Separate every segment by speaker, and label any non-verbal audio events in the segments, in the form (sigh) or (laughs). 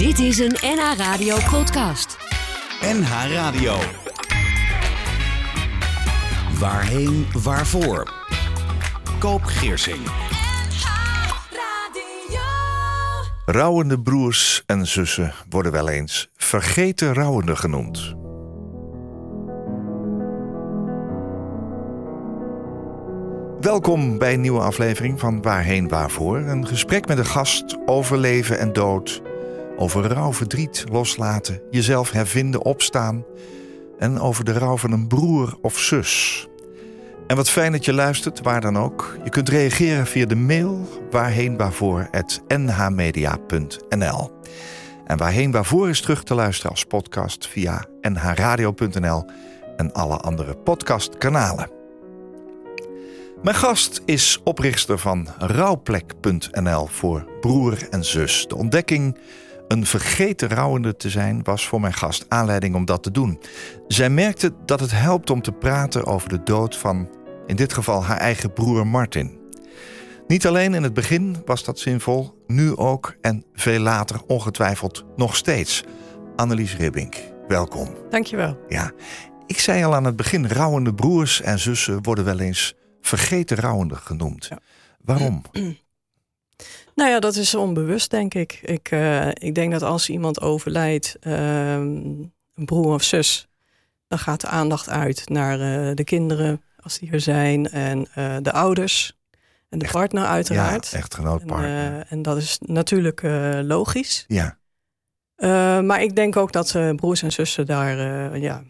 Speaker 1: Dit is een NH Radio podcast.
Speaker 2: NH Radio. Waarheen, waarvoor? Koop Geersing.
Speaker 3: Rouwende broers en zussen worden wel eens vergeten rouwende genoemd. Welkom bij een nieuwe aflevering van Waarheen Waarvoor. Een gesprek met een gast over leven en dood. Over rouw, verdriet, loslaten, jezelf hervinden, opstaan. En over de rouw van een broer of zus. En wat fijn dat je luistert, waar dan ook. Je kunt reageren via de mail waarheen. En waarheen waarvoor is terug te luisteren als podcast via nhradio.nl en alle andere podcastkanalen. Mijn gast is oprichter van rouwplek.nl voor broer en zus. De ontdekking een vergeten rouwende te zijn was voor mijn gast aanleiding om dat te doen. Zij merkte dat het helpt om te praten over de dood van, in dit geval, haar eigen broer Martin. Niet alleen in het begin was dat zinvol, nu ook en veel later ongetwijfeld nog steeds. Annelies Ribbink, welkom.
Speaker 4: Dankjewel.
Speaker 3: Ja, ik zei al aan het begin, rouwende broers en zussen worden wel eens vergeten rouwende genoemd.
Speaker 4: Ja.
Speaker 3: Waarom? (clears throat)
Speaker 4: Nou ja, dat is onbewust, denk ik. Ik, eh, ik denk dat als iemand overlijdt, ehm, een broer of zus, dan gaat de aandacht uit naar eh, de kinderen, als die er zijn, en eh, de ouders. En de partner uiteraard.
Speaker 3: Ja, echtgenoot,
Speaker 4: en,
Speaker 3: partner.
Speaker 4: eh, en dat is natuurlijk logisch.
Speaker 3: ja,
Speaker 4: maar ik denk ook dat broers en zussen daar ja,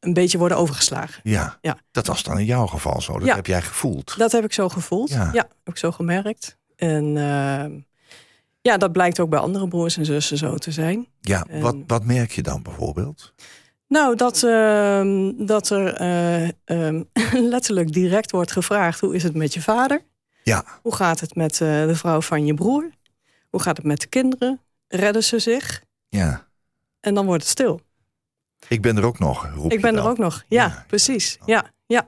Speaker 4: een beetje worden overgeslagen.
Speaker 3: ja,
Speaker 4: Ja.
Speaker 3: Dat was dan in jouw geval zo. Dat
Speaker 4: Ja.
Speaker 3: heb jij gevoeld.
Speaker 4: Dat heb ik zo gevoeld.
Speaker 3: Ja.
Speaker 4: Ja, heb ik zo gemerkt. En ehm, ja, dat blijkt ook bij andere broers en zussen zo te zijn.
Speaker 3: Ja,
Speaker 4: En-
Speaker 3: wat, wat merk je dan bijvoorbeeld?
Speaker 4: Nou, dat, ehm, dat er eh, ehm, (laughs) letterlijk direct wordt gevraagd: hoe is het met je vader?
Speaker 3: Ja,
Speaker 4: Hoe gaat het met eh, de vrouw van je broer? Hoe gaat het met de kinderen? Redden ze zich?
Speaker 3: ja.
Speaker 4: En dan wordt het stil.
Speaker 3: Ik ben er ook nog. roep
Speaker 4: Ik ben er ook nog. Ja,
Speaker 3: Ja,
Speaker 4: precies. Ja, ja.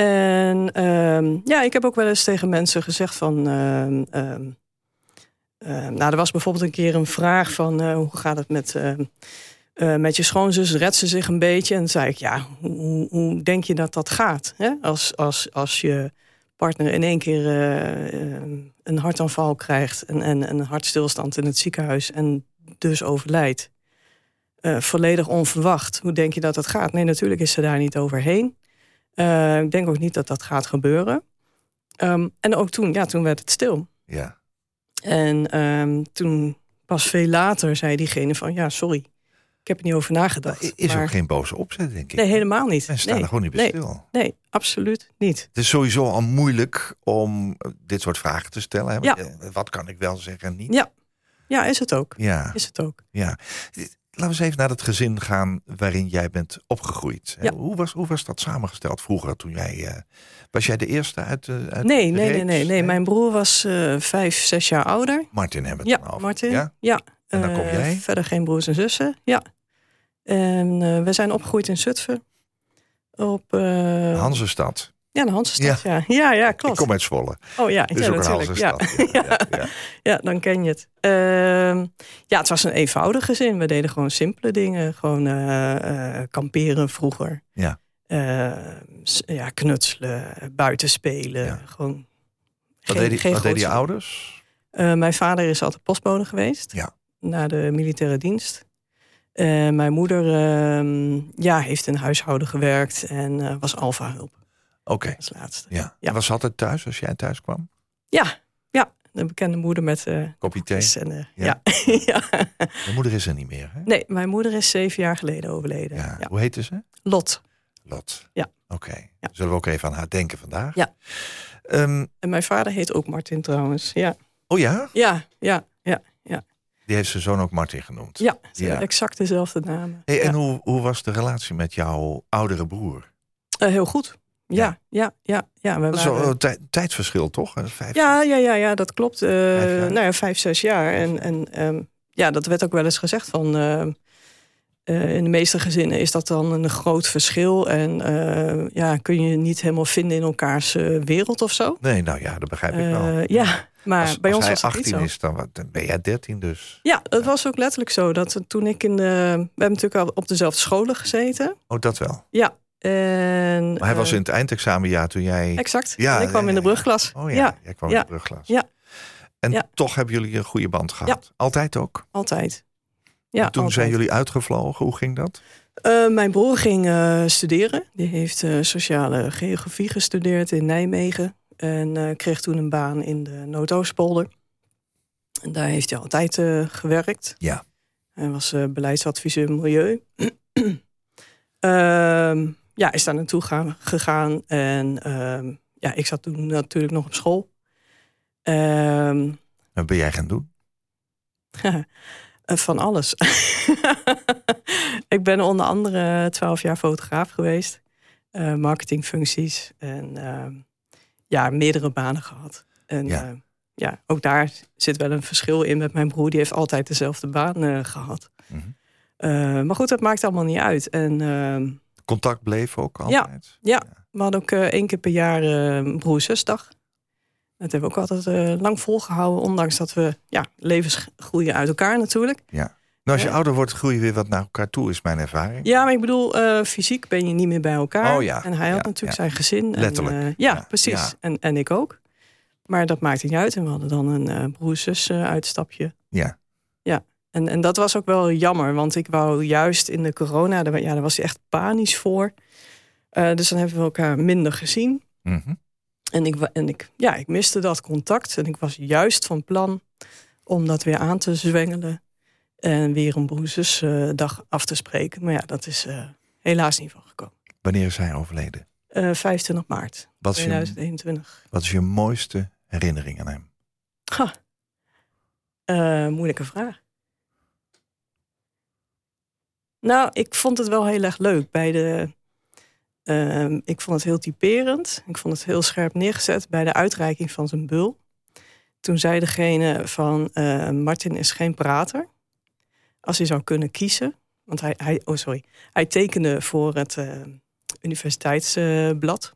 Speaker 4: En ehm, ja, ik heb ook wel eens tegen mensen gezegd van. ehm, ehm, nou, er was bijvoorbeeld een keer een vraag van eh, hoe gaat het met, eh, met je schoonzus? Redt ze zich een beetje? En zei ik, ja, hoe, hoe- denk je dat dat gaat? Hè? Als, als, als je partner in één keer eh, een hartaanval krijgt en, en, en een hartstilstand in het ziekenhuis en dus overlijdt volledig onverwacht. Hoe denk je dat dat gaat? Nee, natuurlijk is ze daar niet overheen. Eh, ik denk ook niet dat dat gaat gebeuren. Ehm, en ook toen, ja, toen werd het stil.
Speaker 3: Ja,
Speaker 4: En ehm, toen pas veel later zei diegene van, ja, sorry, ik heb er niet over nagedacht.
Speaker 3: is
Speaker 4: Maar-
Speaker 3: ook geen boze opzet, denk ik.
Speaker 4: Nee, helemaal niet.
Speaker 3: Mensen staan
Speaker 4: nee,
Speaker 3: er gewoon niet bij
Speaker 4: nee,
Speaker 3: stil.
Speaker 4: nee, absoluut niet.
Speaker 3: Het is sowieso al moeilijk om eh, dit soort vragen te stellen. Hè?
Speaker 4: Ja.
Speaker 3: Eh, Wat kan ik wel zeggen en niet?
Speaker 4: Ja. Ja, is het ook.
Speaker 3: Ja,
Speaker 4: Is het ook.
Speaker 3: ja. Laten we eens even naar het gezin gaan waarin jij bent opgegroeid.
Speaker 4: Ja.
Speaker 3: Hoe, was, hoe was dat samengesteld vroeger toen jij... eh, was jij de eerste uit de uit
Speaker 4: Nee,
Speaker 3: de
Speaker 4: nee, nee, nee, nee. Mijn broer was eh, vijf, zes jaar ouder.
Speaker 3: Martin hebben we het
Speaker 4: Ja,
Speaker 3: over.
Speaker 4: Martin.
Speaker 3: Ja?
Speaker 4: Ja.
Speaker 3: En dan kom
Speaker 4: Eh,
Speaker 3: jij?
Speaker 4: Verder geen broers en zussen. Ja. En eh, we zijn opgegroeid in Zutphen. Op
Speaker 3: Hansenstad.
Speaker 4: Ja, de Hansestad. Ja, ja, ja, klopt.
Speaker 3: Ik kom uit Zwolle.
Speaker 4: Oh ja,
Speaker 3: Dus
Speaker 4: ja
Speaker 3: ook een
Speaker 4: natuurlijk. Ja.
Speaker 3: Ja, (laughs) ja,
Speaker 4: dan ken je het. Ehm, ja, het was een eenvoudig gezin. We deden gewoon simpele dingen. Gewoon eh, eh, kamperen vroeger.
Speaker 3: Ja.
Speaker 4: Eh, s- ja, knutselen, buiten spelen.
Speaker 3: Ja.
Speaker 4: Gewoon
Speaker 3: Wat
Speaker 4: geen-
Speaker 3: deden
Speaker 4: geen
Speaker 3: wat deden je ouders?
Speaker 4: Eh, mijn vader is altijd postbode geweest.
Speaker 3: Ja.
Speaker 4: Na de militaire dienst. Mijn moeder ehm, ja, heeft in huishouden gewerkt en was alfa-hulp
Speaker 3: Oké.
Speaker 4: als laatste.
Speaker 3: Ja.
Speaker 4: Ja.
Speaker 3: Was altijd thuis als jij thuis kwam?
Speaker 4: Ja, ja, een bekende moeder met eh
Speaker 3: Kopje thee?
Speaker 4: en, eh,
Speaker 3: Ja.
Speaker 4: ja. (laughs) ja.
Speaker 3: Mijn moeder is er niet meer, hè?
Speaker 4: Nee, mijn moeder is zeven jaar geleden overleden.
Speaker 3: Ja.
Speaker 4: Ja.
Speaker 3: Hoe heette ze?
Speaker 4: Lot.
Speaker 3: Lot.
Speaker 4: Ja.
Speaker 3: Oké.
Speaker 4: Ja.
Speaker 3: Zullen we ook even aan haar denken vandaag?
Speaker 4: Ja.
Speaker 3: Ehm,
Speaker 4: En mijn vader heet ook Martin trouwens. Ja,
Speaker 3: oh ja?
Speaker 4: ja, ja, ja.
Speaker 3: Die heeft zijn zoon ook Martin genoemd.
Speaker 4: ja.
Speaker 3: Ja.
Speaker 4: exact dezelfde namen.
Speaker 3: Hey, en
Speaker 4: ja.
Speaker 3: hoe, hoe was de relatie met jouw oudere broer?
Speaker 4: Eh, heel goed.
Speaker 3: Ja.
Speaker 4: Ja, ja, ja. we
Speaker 3: Dat is
Speaker 4: waren-
Speaker 3: wel een tij- tijdverschil, toch? Vijf,
Speaker 4: Ja, ja, ja, ja dat klopt. Eh, nou ja, vijf, zes jaar. En, en ehm, ja, dat werd ook wel eens gezegd van... ehm, Eh, in de meeste gezinnen is dat dan een groot verschil. En eh, ja, kun je niet helemaal vinden in elkaars wereld of zo.
Speaker 3: Nee, nou ja, dat begrijp ik wel.
Speaker 4: Ja, maar
Speaker 3: als,
Speaker 4: bij
Speaker 3: als
Speaker 4: ons
Speaker 3: hij
Speaker 4: was dat niet
Speaker 3: 18
Speaker 4: zo.
Speaker 3: is, dan, ben jij 13 dus.
Speaker 4: Ja, het was ook letterlijk zo. Dat toen ik in de... We hebben natuurlijk al op dezelfde scholen gezeten.
Speaker 3: Oh, dat wel.
Speaker 4: Ja. En,
Speaker 3: Maar hij was
Speaker 4: eh,
Speaker 3: in het eindexamenjaar toen jij...
Speaker 4: Exact.
Speaker 3: Ja,
Speaker 4: En ik kwam in de brugklas.
Speaker 3: Oh ja, jij kwam in de brugklas.
Speaker 4: ja.
Speaker 3: En
Speaker 4: Ja.
Speaker 3: toch hebben jullie een goede band gehad. Altijd ook.
Speaker 4: altijd. Ja,
Speaker 3: En toen
Speaker 4: altijd.
Speaker 3: zijn jullie uitgevlogen. Hoe ging dat?
Speaker 4: Eh, mijn broer ging eh, studeren. Die heeft sociale geografie gestudeerd in Nijmegen. En kreeg toen een baan in de Noordoostpolder. En daar heeft hij altijd gewerkt.
Speaker 3: Ja.
Speaker 4: Hij was beleidsadviseur milieu. (clears throat) Ja, is daar naartoe gaan, gegaan. En ehm, ja, ik zat toen natuurlijk nog op school. Ehm,
Speaker 3: Wat ben jij gaan doen? (laughs)
Speaker 4: Van alles. (laughs) ik ben onder andere twaalf jaar fotograaf geweest. eh, marketingfuncties. En ehm, ja, meerdere banen gehad. En
Speaker 3: Ja.
Speaker 4: ook daar zit wel een verschil in met mijn broer. Die heeft altijd dezelfde baan eh, gehad.
Speaker 3: Mhm.
Speaker 4: Eh, maar goed, dat maakt allemaal niet uit. En
Speaker 3: Contact bleef ook
Speaker 4: Ja.
Speaker 3: altijd?
Speaker 4: ja, we hadden ook eh, één keer per jaar eh broer-zusdag. Dat hebben we ook altijd eh, lang volgehouden. Ondanks dat we ja, levens groeien uit elkaar natuurlijk.
Speaker 3: Nou, als je
Speaker 4: Ja.
Speaker 3: ouder wordt, groei je weer wat naar elkaar toe, is mijn ervaring.
Speaker 4: Ja, maar ik bedoel, fysiek ben je niet meer bij elkaar.
Speaker 3: Oh ja,
Speaker 4: En hij had
Speaker 3: ja,
Speaker 4: natuurlijk
Speaker 3: ja.
Speaker 4: zijn gezin.
Speaker 3: Letterlijk.
Speaker 4: En, ja,
Speaker 3: Ja,
Speaker 4: precies.
Speaker 3: ja.
Speaker 4: En, en ik ook. Maar dat maakte niet uit. En we hadden dan een eh broer-zus eh, uitstapje.
Speaker 3: Ja.
Speaker 4: En, en dat was ook wel jammer. Want ik wou juist in de corona, daar, ja, daar was hij echt panisch voor. Eh, dus dan hebben we elkaar minder gezien.
Speaker 3: Mhm.
Speaker 4: En, ik, en ik, ja, ik miste dat contact. En ik was juist van plan om dat weer aan te zwengelen. En weer een broezersdag af te spreken. Maar ja, dat is eh, helaas niet van gekomen.
Speaker 3: Wanneer is hij overleden?
Speaker 4: Eh 25 maart
Speaker 3: Wat is, je,
Speaker 4: 2021.
Speaker 3: wat is je mooiste herinnering aan hem?
Speaker 4: Ha. Eh, moeilijke vraag. Nou, ik vond het wel heel erg leuk. Bij de, ehm, ik vond het heel typerend. Ik vond het heel scherp neergezet bij de uitreiking van zijn bul. Toen zei degene van eh, Martin is geen prater. Als hij zou kunnen kiezen. Want hij, hij, oh sorry, hij tekende voor het eh, universiteitsblad.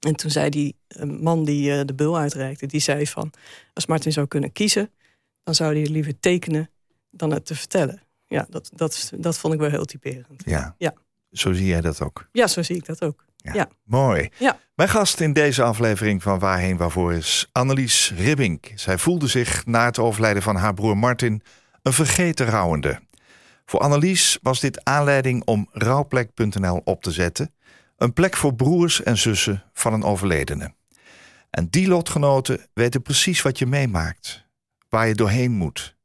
Speaker 4: en toen zei die man die eh, de bul uitreikte, die zei van... als Martin zou kunnen kiezen, dan zou hij liever tekenen dan het te vertellen. Ja, dat, dat, dat vond ik wel heel typerend.
Speaker 3: Ja.
Speaker 4: Ja.
Speaker 3: Zo zie jij dat ook.
Speaker 4: Ja, zo zie ik dat ook. Ja.
Speaker 3: Mooi.
Speaker 4: Ja.
Speaker 3: Mijn gast in deze aflevering van Waarheen Waarvoor is Annelies Ribbink. Zij voelde zich na het overlijden van haar broer Martin een vergeten rouwende. Voor Annelies was dit aanleiding om rouwplek.nl op te zetten. Een plek voor broers en zussen van een overledene. En die lotgenoten weten precies wat je meemaakt, waar je doorheen moet.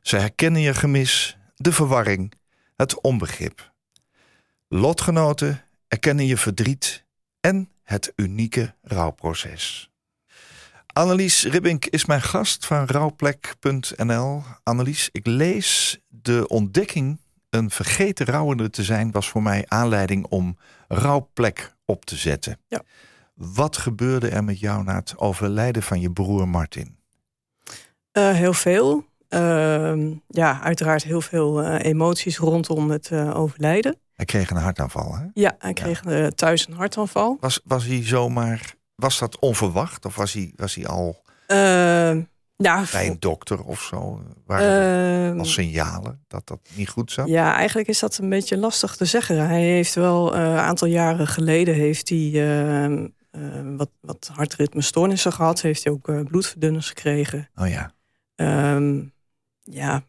Speaker 3: Ze herkennen je gemis, de verwarring, het onbegrip. Lotgenoten erkennen je verdriet en het unieke rouwproces. Annelies Ribbink is mijn gast van rouwplek.nl. Annelies, ik lees de ontdekking een vergeten rouwende te zijn... was voor mij aanleiding om rouwplek op te zetten.
Speaker 4: Ja.
Speaker 3: Wat gebeurde er met jou na het overlijden van je broer Martin?
Speaker 4: Eh, heel veel. Ehm, ja, uiteraard heel veel eh, emoties rondom het eh, overlijden.
Speaker 3: Hij kreeg een hartaanval, hè?
Speaker 4: Ja, hij kreeg eh, thuis een hartaanval.
Speaker 3: Was, was hij zomaar... Was dat onverwacht of was hij, was hij al
Speaker 4: ja,
Speaker 3: bij een dokter of zo? Waren
Speaker 4: ehm,
Speaker 3: al signalen dat dat niet goed zat?
Speaker 4: Ja, eigenlijk is dat een beetje lastig te zeggen. Hij heeft wel een aantal jaren geleden heeft hij wat, wat hartritmestoornissen gehad. Heeft hij ook bloedverdunners gekregen.
Speaker 3: Oh ja.
Speaker 4: Ja,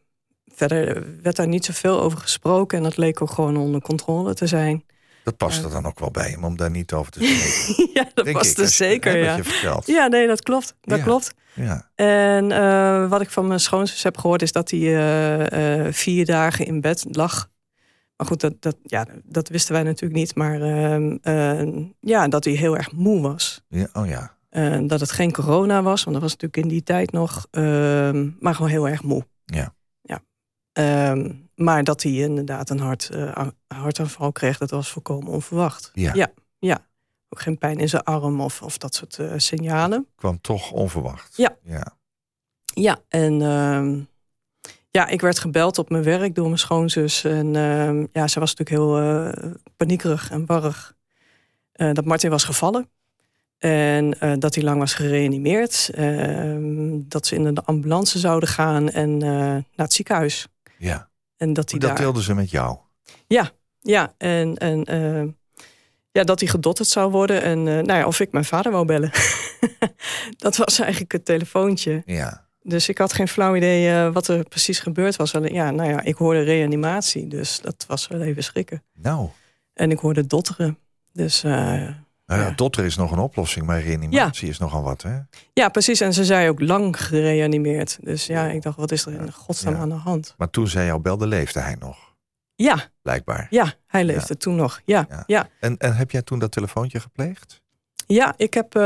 Speaker 4: verder werd daar niet zoveel over gesproken. En dat leek ook gewoon onder controle te zijn.
Speaker 3: Dat past er dan ook wel bij hem om daar niet over te spreken. (laughs)
Speaker 4: ja, dat
Speaker 3: denk
Speaker 4: was
Speaker 3: ik, als je-
Speaker 4: zeker, ja. Ja, nee, dat klopt. Dat
Speaker 3: Ja.
Speaker 4: klopt.
Speaker 3: Ja.
Speaker 4: En eh, wat ik van mijn schoonzus heb gehoord is dat hij eh, eh, vier dagen in bed lag. Maar goed, dat, dat, ja, dat wisten wij natuurlijk niet. Maar ehm, eh, ja, dat hij heel erg moe was.
Speaker 3: ja. Oh ja.
Speaker 4: Dat het geen corona was, want dat was natuurlijk in die tijd nog. ehm, maar gewoon heel erg moe.
Speaker 3: Ja.
Speaker 4: ja. Ehm, maar dat hij inderdaad een hart, eh, hartaanval kreeg, dat was volkomen onverwacht.
Speaker 3: Ja.
Speaker 4: Ja, ja. Ook geen pijn in zijn arm of, of dat soort eh, signalen.
Speaker 3: Kwam toch onverwacht.
Speaker 4: Ja.
Speaker 3: ja.
Speaker 4: Ja, en ehm, ja, ik werd gebeld op mijn werk door mijn schoonzus. En ehm, ja, ze was natuurlijk heel eh, paniekerig en warrig. Dat Martin was gevallen. En eh, dat hij lang was gereanimeerd. Ehm, dat ze in de ambulance zouden gaan en naar het ziekenhuis.
Speaker 3: Ja.
Speaker 4: En dat hij
Speaker 3: dat
Speaker 4: daar...
Speaker 3: deelden ze met jou.
Speaker 4: Ja, ja. En, en ehm, ja, dat hij gedotterd zou worden. En nou ja, of ik mijn vader wou bellen. (laughs) dat was eigenlijk het telefoontje.
Speaker 3: Ja.
Speaker 4: Dus ik had geen flauw idee uh, wat er precies gebeurd was. Alleen, ja, nou ja, ik hoorde reanimatie, dus dat was wel even schrikken.
Speaker 3: Nou.
Speaker 4: En ik hoorde dotteren. Dus, uh,
Speaker 3: nou ja,
Speaker 4: ja.
Speaker 3: dotter is nog een oplossing, maar reanimatie is nogal wat, hè?
Speaker 4: Ja, precies. En ze zei ook lang gereanimeerd. Dus ja, ik dacht, wat is er in godsnaam
Speaker 3: Ja.
Speaker 4: aan de hand?
Speaker 3: Maar toen zij jou belde, leefde hij nog,
Speaker 4: Ja,
Speaker 3: blijkbaar.
Speaker 4: ja, hij leefde toen nog. Ja,
Speaker 3: Ja.
Speaker 4: ja. ja.
Speaker 3: En, en heb jij toen dat telefoontje gepleegd?
Speaker 4: ik heb eh,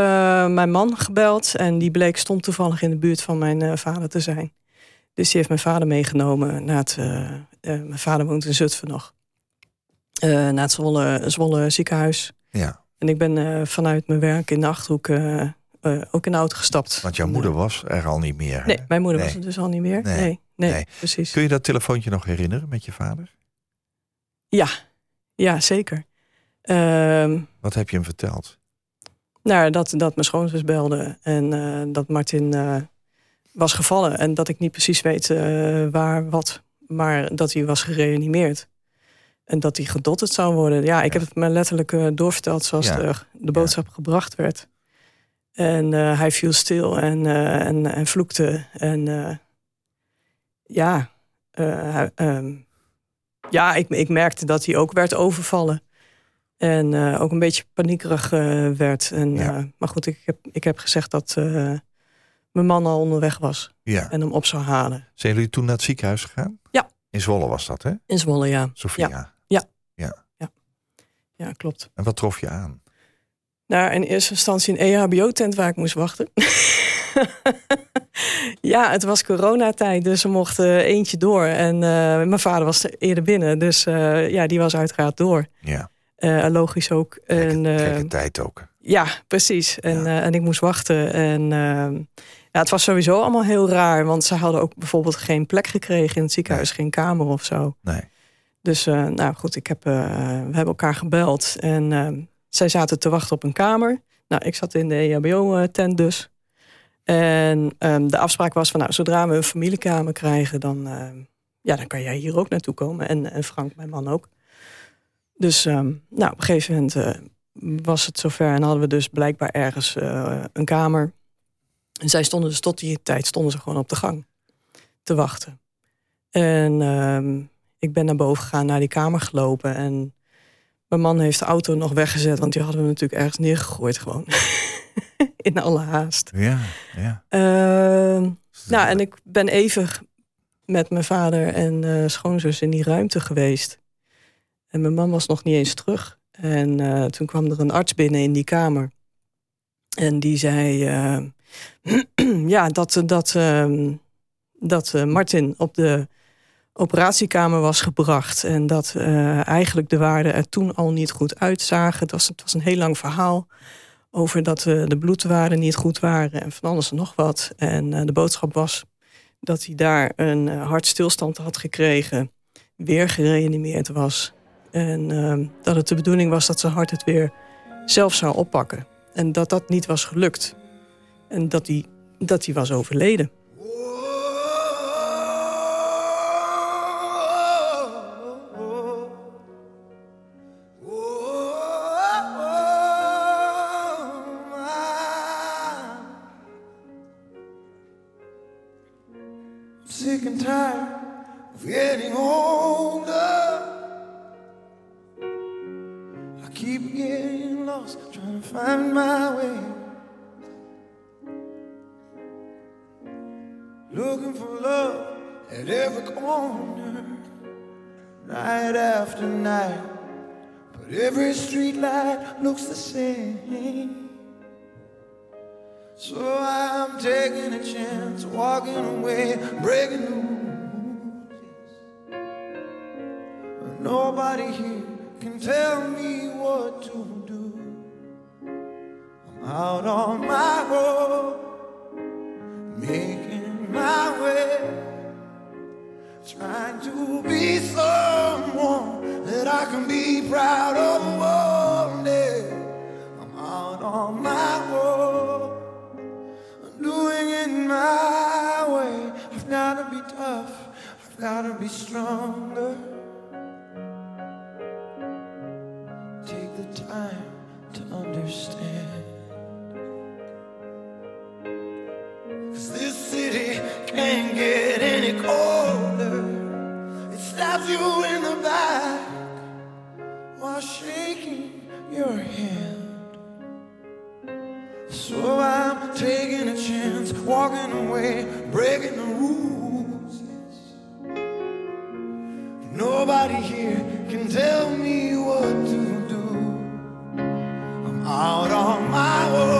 Speaker 4: mijn man gebeld en die bleek stond toevallig in de buurt van mijn eh, vader te zijn. Dus die heeft mijn vader meegenomen naar het. eh, mijn vader woont in Zutphen nog. Naar het Zwolle, Zwolle ziekenhuis.
Speaker 3: Ja,
Speaker 4: En ik ben eh, vanuit mijn werk in de achterhoek eh, eh, ook in de auto gestapt.
Speaker 3: want jouw moeder was er al niet meer. hè?
Speaker 4: Nee, mijn moeder
Speaker 3: Nee.
Speaker 4: was er dus al niet meer.
Speaker 3: Nee.
Speaker 4: Nee, nee,
Speaker 3: Nee.
Speaker 4: precies.
Speaker 3: Kun je dat telefoontje nog herinneren met je vader?
Speaker 4: Ja, ja zeker. Ehm,
Speaker 3: Wat heb je hem verteld?
Speaker 4: nou, dat, dat mijn schoonzus belde en dat Martin was gevallen. En dat ik niet precies weet waar, wat, maar dat hij was gereanimeerd. En dat hij gedotterd zou worden. Ja, ik heb het me letterlijk eh, doorverteld zoals
Speaker 3: Ja.
Speaker 4: de, de boodschap gebracht werd. En eh, hij viel stil en, eh, en, en vloekte. En ja, eh, ehm, ja ik, ik merkte dat hij ook werd overvallen. En ook een beetje paniekerig werd. En,
Speaker 3: Ja.
Speaker 4: maar goed, ik heb, ik heb gezegd dat mijn man al onderweg was.
Speaker 3: Ja.
Speaker 4: En hem op zou halen.
Speaker 3: Zijn jullie toen naar het ziekenhuis gegaan?
Speaker 4: Ja.
Speaker 3: In Zwolle was dat, hè?
Speaker 4: In Zwolle, ja.
Speaker 3: Sofia.
Speaker 4: Ja, klopt.
Speaker 3: En wat trof je aan?
Speaker 4: Naar in eerste instantie een EHBO-tent waar ik moest wachten. (laughs) ja, het was coronatijd, dus we mochten eentje door. En eh, mijn vader was eerder binnen, dus eh, ja, die was uiteraard door.
Speaker 3: Ja,
Speaker 4: Eh, logisch ook.
Speaker 3: gekke,
Speaker 4: En, eh,
Speaker 3: tijd ook.
Speaker 4: Ja, precies. En,
Speaker 3: Ja.
Speaker 4: eh, en ik moest wachten. En ehm, ja, het was sowieso allemaal heel raar. Want ze hadden ook bijvoorbeeld geen plek gekregen in het ziekenhuis. Geen kamer of zo.
Speaker 3: Nee.
Speaker 4: Dus eh, nou goed, ik heb, eh, we hebben elkaar gebeld. En ehm, zij zaten te wachten op een kamer. Nou, ik zat in de E EHBO-tent dus. En ehm, de afspraak was van, nou, zodra we een familiekamer krijgen... dan, ehm, ja, dan kan jij hier ook naartoe komen. En, en Frank, mijn man ook. Dus ehm, nou, op een gegeven moment eh, was het zover... en hadden we dus blijkbaar ergens eh, een kamer. En zij stonden dus tot die tijd stonden ze gewoon op de gang te wachten. En ik ben naar boven gegaan, naar die kamer gelopen. En mijn man heeft de auto nog weggezet, want die hadden we natuurlijk ergens neergegooid gewoon. (laughs) In alle haast.
Speaker 3: Ja, ja.
Speaker 4: Ehm, nou, en ik ben even met mijn vader en eh, schoonzus in die ruimte geweest. En mijn man was nog niet eens terug. En eh, toen kwam er een arts binnen in die kamer. En die zei eh, (clears throat) ja, dat, dat, ehm, dat Martin op de operatiekamer was gebracht. En dat eh, eigenlijk de waarden er toen al niet goed uitzagen. Het was, het was een heel lang verhaal over dat eh, de bloedwaarden niet goed waren en van alles en nog wat. En eh, de boodschap was dat hij daar een hartstilstand had gekregen, weer gereanimeerd was. En eh, dat het de bedoeling was dat zijn hart het weer zelf zou oppakken. En dat dat niet was gelukt. En dat hij, dat hij was overleden.
Speaker 5: Night after night. But every street light looks the same. So I'm taking a chance, walking away, breaking the rules. Nobody here can tell me what to do. I'm out on my road, making my way. Trying to be someone that I can be proud of one day. I'm out on my own. Doing it my way. I've gotta be tough. I've gotta be stronger. Walking away, breaking the rules. Nobody here can tell me what to do. I'm out on my own,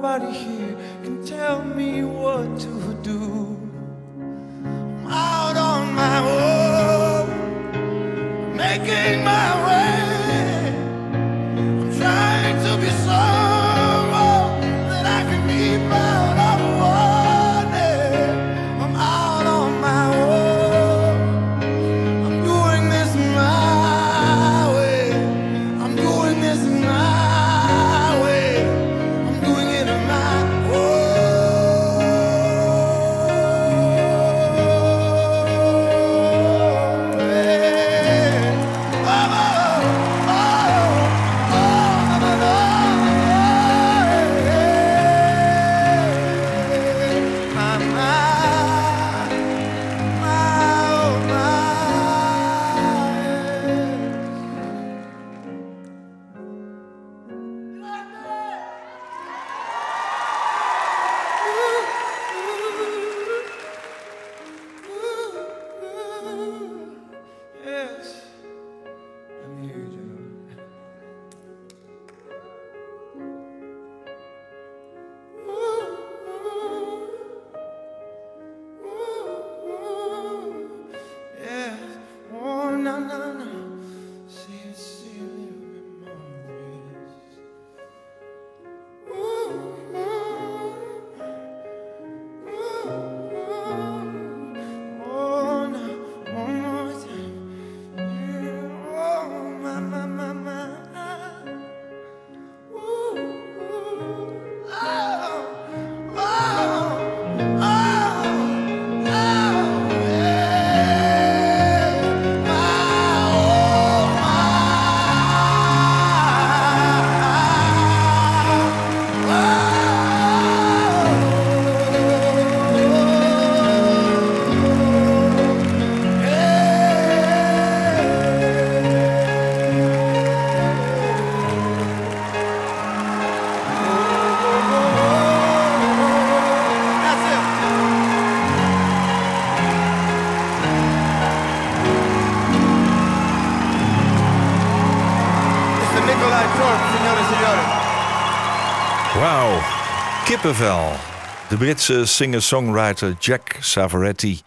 Speaker 5: Nobody here can tell me what to do. I'm out on my own, making my way.
Speaker 3: De Britse singer-songwriter Jack Savoretti.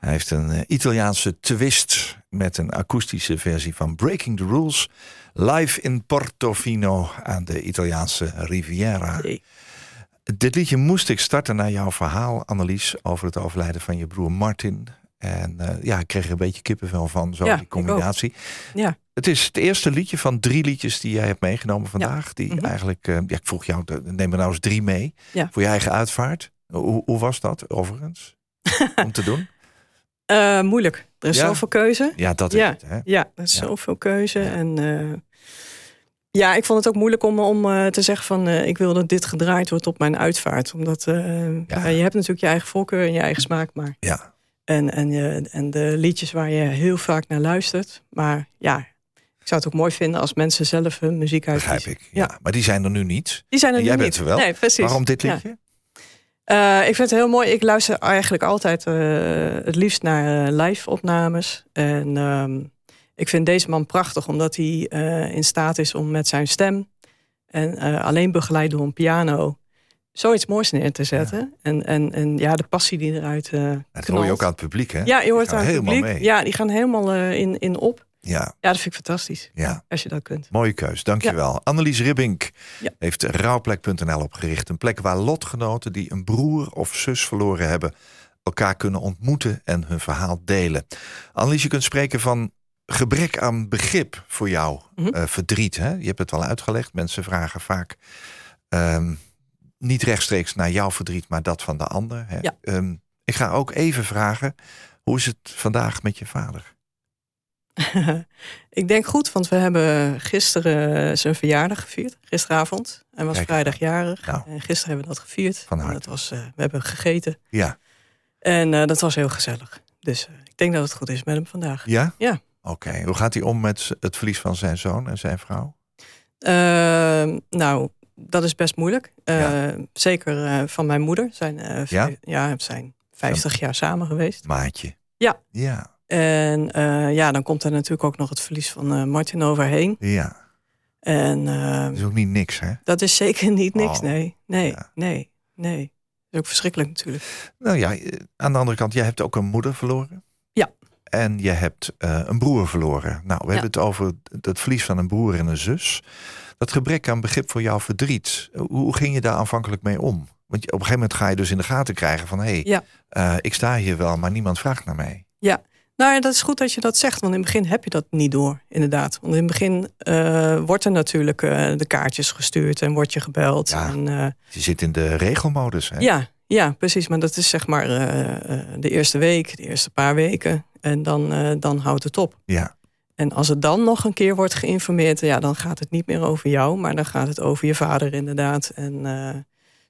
Speaker 3: Hij heeft een eh, Italiaanse twist met een akoestische versie van Breaking the Rules. Live in Portofino aan de Italiaanse Riviera.
Speaker 4: Nee.
Speaker 3: Dit liedje moest ik starten naar jouw verhaal, Annelies, over het overlijden van je broer Martin. En eh, ja, ik kreeg er een beetje kippenvel van, zo
Speaker 4: Ja,
Speaker 3: die combinatie.
Speaker 4: Ja.
Speaker 3: Het is het eerste liedje van drie liedjes die jij hebt meegenomen vandaag. Die
Speaker 4: Mhm.
Speaker 3: eigenlijk, eh, ja, ik vroeg jou, neem er nou eens drie mee.
Speaker 4: Ja.
Speaker 3: Voor je eigen uitvaart. Hoe, hoe was dat overigens? om te doen? (laughs)
Speaker 4: Eh, moeilijk. Er is zoveel keuze.
Speaker 3: Ja, dat is
Speaker 4: Ja.
Speaker 3: het. Hè?
Speaker 4: Ja, er is zoveel keuze. En ja, ik vond het ook moeilijk om, om te zeggen van... ik wil dat dit gedraaid wordt op mijn uitvaart. Omdat ja, je hebt natuurlijk je eigen voorkeur en je eigen smaak. Maar,
Speaker 3: Ja.
Speaker 4: En, en, je, en de liedjes waar je heel vaak naar luistert. Maar ja, Ik zou het ook mooi vinden als mensen zelf hun muziek uitkiezen.
Speaker 3: Begrijp ik. Ja. Maar die zijn er nu niet.
Speaker 4: Die zijn er
Speaker 3: En
Speaker 4: nu
Speaker 3: jij
Speaker 4: niet.
Speaker 3: bent er wel.
Speaker 4: Nee, precies.
Speaker 3: Waarom dit
Speaker 4: Ja.
Speaker 3: liedje?
Speaker 4: Eh, ik vind het heel mooi. Ik luister eigenlijk altijd eh, het liefst naar eh, live opnames. En ehm, ik vind deze man prachtig omdat hij eh, in staat is om met zijn stem en eh, alleen begeleid door een piano zoiets moois neer te zetten. En, en, en ja, de passie die eruit eh
Speaker 3: Dat hoor
Speaker 4: knalt.
Speaker 3: je ook aan het publiek, hè?
Speaker 4: Ja, je hoort aan het
Speaker 3: helemaal
Speaker 4: publiek.
Speaker 3: mee.
Speaker 4: Ja, die gaan helemaal eh, in, in op.
Speaker 3: Ja,
Speaker 4: Ja, dat vind ik fantastisch.
Speaker 3: ja.
Speaker 4: Als je dat kunt.
Speaker 3: Mooie keus, dankjewel. Annelies Ribbink
Speaker 4: Ja.
Speaker 3: heeft rouwplek.nl opgericht. Een plek waar lotgenoten die een broer of zus verloren hebben... elkaar kunnen ontmoeten en hun verhaal delen. Annelies, je kunt spreken van gebrek aan begrip voor jou.
Speaker 4: Mhm.
Speaker 3: eh, verdriet, hè? Je hebt het al uitgelegd. Mensen vragen vaak ehm, niet rechtstreeks naar jouw verdriet... maar dat van de ander. Hè?
Speaker 4: Ja.
Speaker 3: Ehm, ik ga ook even vragen... hoe is het vandaag met je vader? (laughs)
Speaker 4: ik denk goed, want we hebben gisteren zijn verjaardag gevierd. Gisteravond. Hij was
Speaker 3: Kijk.
Speaker 4: vrijdag jarig.
Speaker 3: Nou.
Speaker 4: En gisteren hebben we dat gevierd.
Speaker 3: Van
Speaker 4: En
Speaker 3: harte.
Speaker 4: Dat was, eh, we hebben gegeten.
Speaker 3: Ja.
Speaker 4: En eh, dat was heel gezellig. Dus eh, ik denk dat het goed is met hem vandaag.
Speaker 3: Ja?
Speaker 4: Ja.
Speaker 3: Oké, hoe gaat hij om met het verlies van zijn zoon en zijn vrouw?
Speaker 4: Ehm, nou, dat is best moeilijk. Eh,
Speaker 3: Ja.
Speaker 4: Zeker eh, van mijn moeder. Zijn, eh,
Speaker 3: Ja?
Speaker 4: zijn 50 jaar samen geweest.
Speaker 3: Maatje.
Speaker 4: Ja.
Speaker 3: Ja,
Speaker 4: En ja, dan komt er natuurlijk ook nog het verlies van Martin overheen.
Speaker 3: ja.
Speaker 4: En
Speaker 3: Dat is ook niet niks, hè?
Speaker 4: dat is zeker niet niks,
Speaker 3: Oh.
Speaker 4: nee. Nee,
Speaker 3: Ja.
Speaker 4: nee, nee. Dat is ook verschrikkelijk natuurlijk.
Speaker 3: Nou ja, aan de andere kant, jij hebt ook een moeder verloren.
Speaker 4: Ja.
Speaker 3: En je hebt een broer verloren. Nou, we
Speaker 4: Ja.
Speaker 3: hebben het over het verlies van een broer en een zus. Dat gebrek aan begrip voor jouw verdriet. Hoe, hoe ging je daar aanvankelijk mee om? Want op een gegeven moment ga je dus in de gaten krijgen van... hé, hey,
Speaker 4: Ja.
Speaker 3: eh, ik sta hier wel, maar niemand vraagt naar mij.
Speaker 4: Nou, ja, dat is goed dat je dat zegt, want in het begin heb je dat niet door, inderdaad. Want in het begin eh, wordt er natuurlijk eh, de kaartjes gestuurd en wordt je gebeld.
Speaker 3: Ja.
Speaker 4: En, eh,
Speaker 3: Je zit in de regelmodus, hè?
Speaker 4: ja, ja, precies. Maar dat is zeg maar eh, eh, de eerste week, de eerste paar weken. En dan, eh, dan houdt het op.
Speaker 3: Ja.
Speaker 4: En als het dan nog een keer wordt geïnformeerd, ja, dan gaat het niet meer over jou, maar dan gaat het over je vader inderdaad. En eh,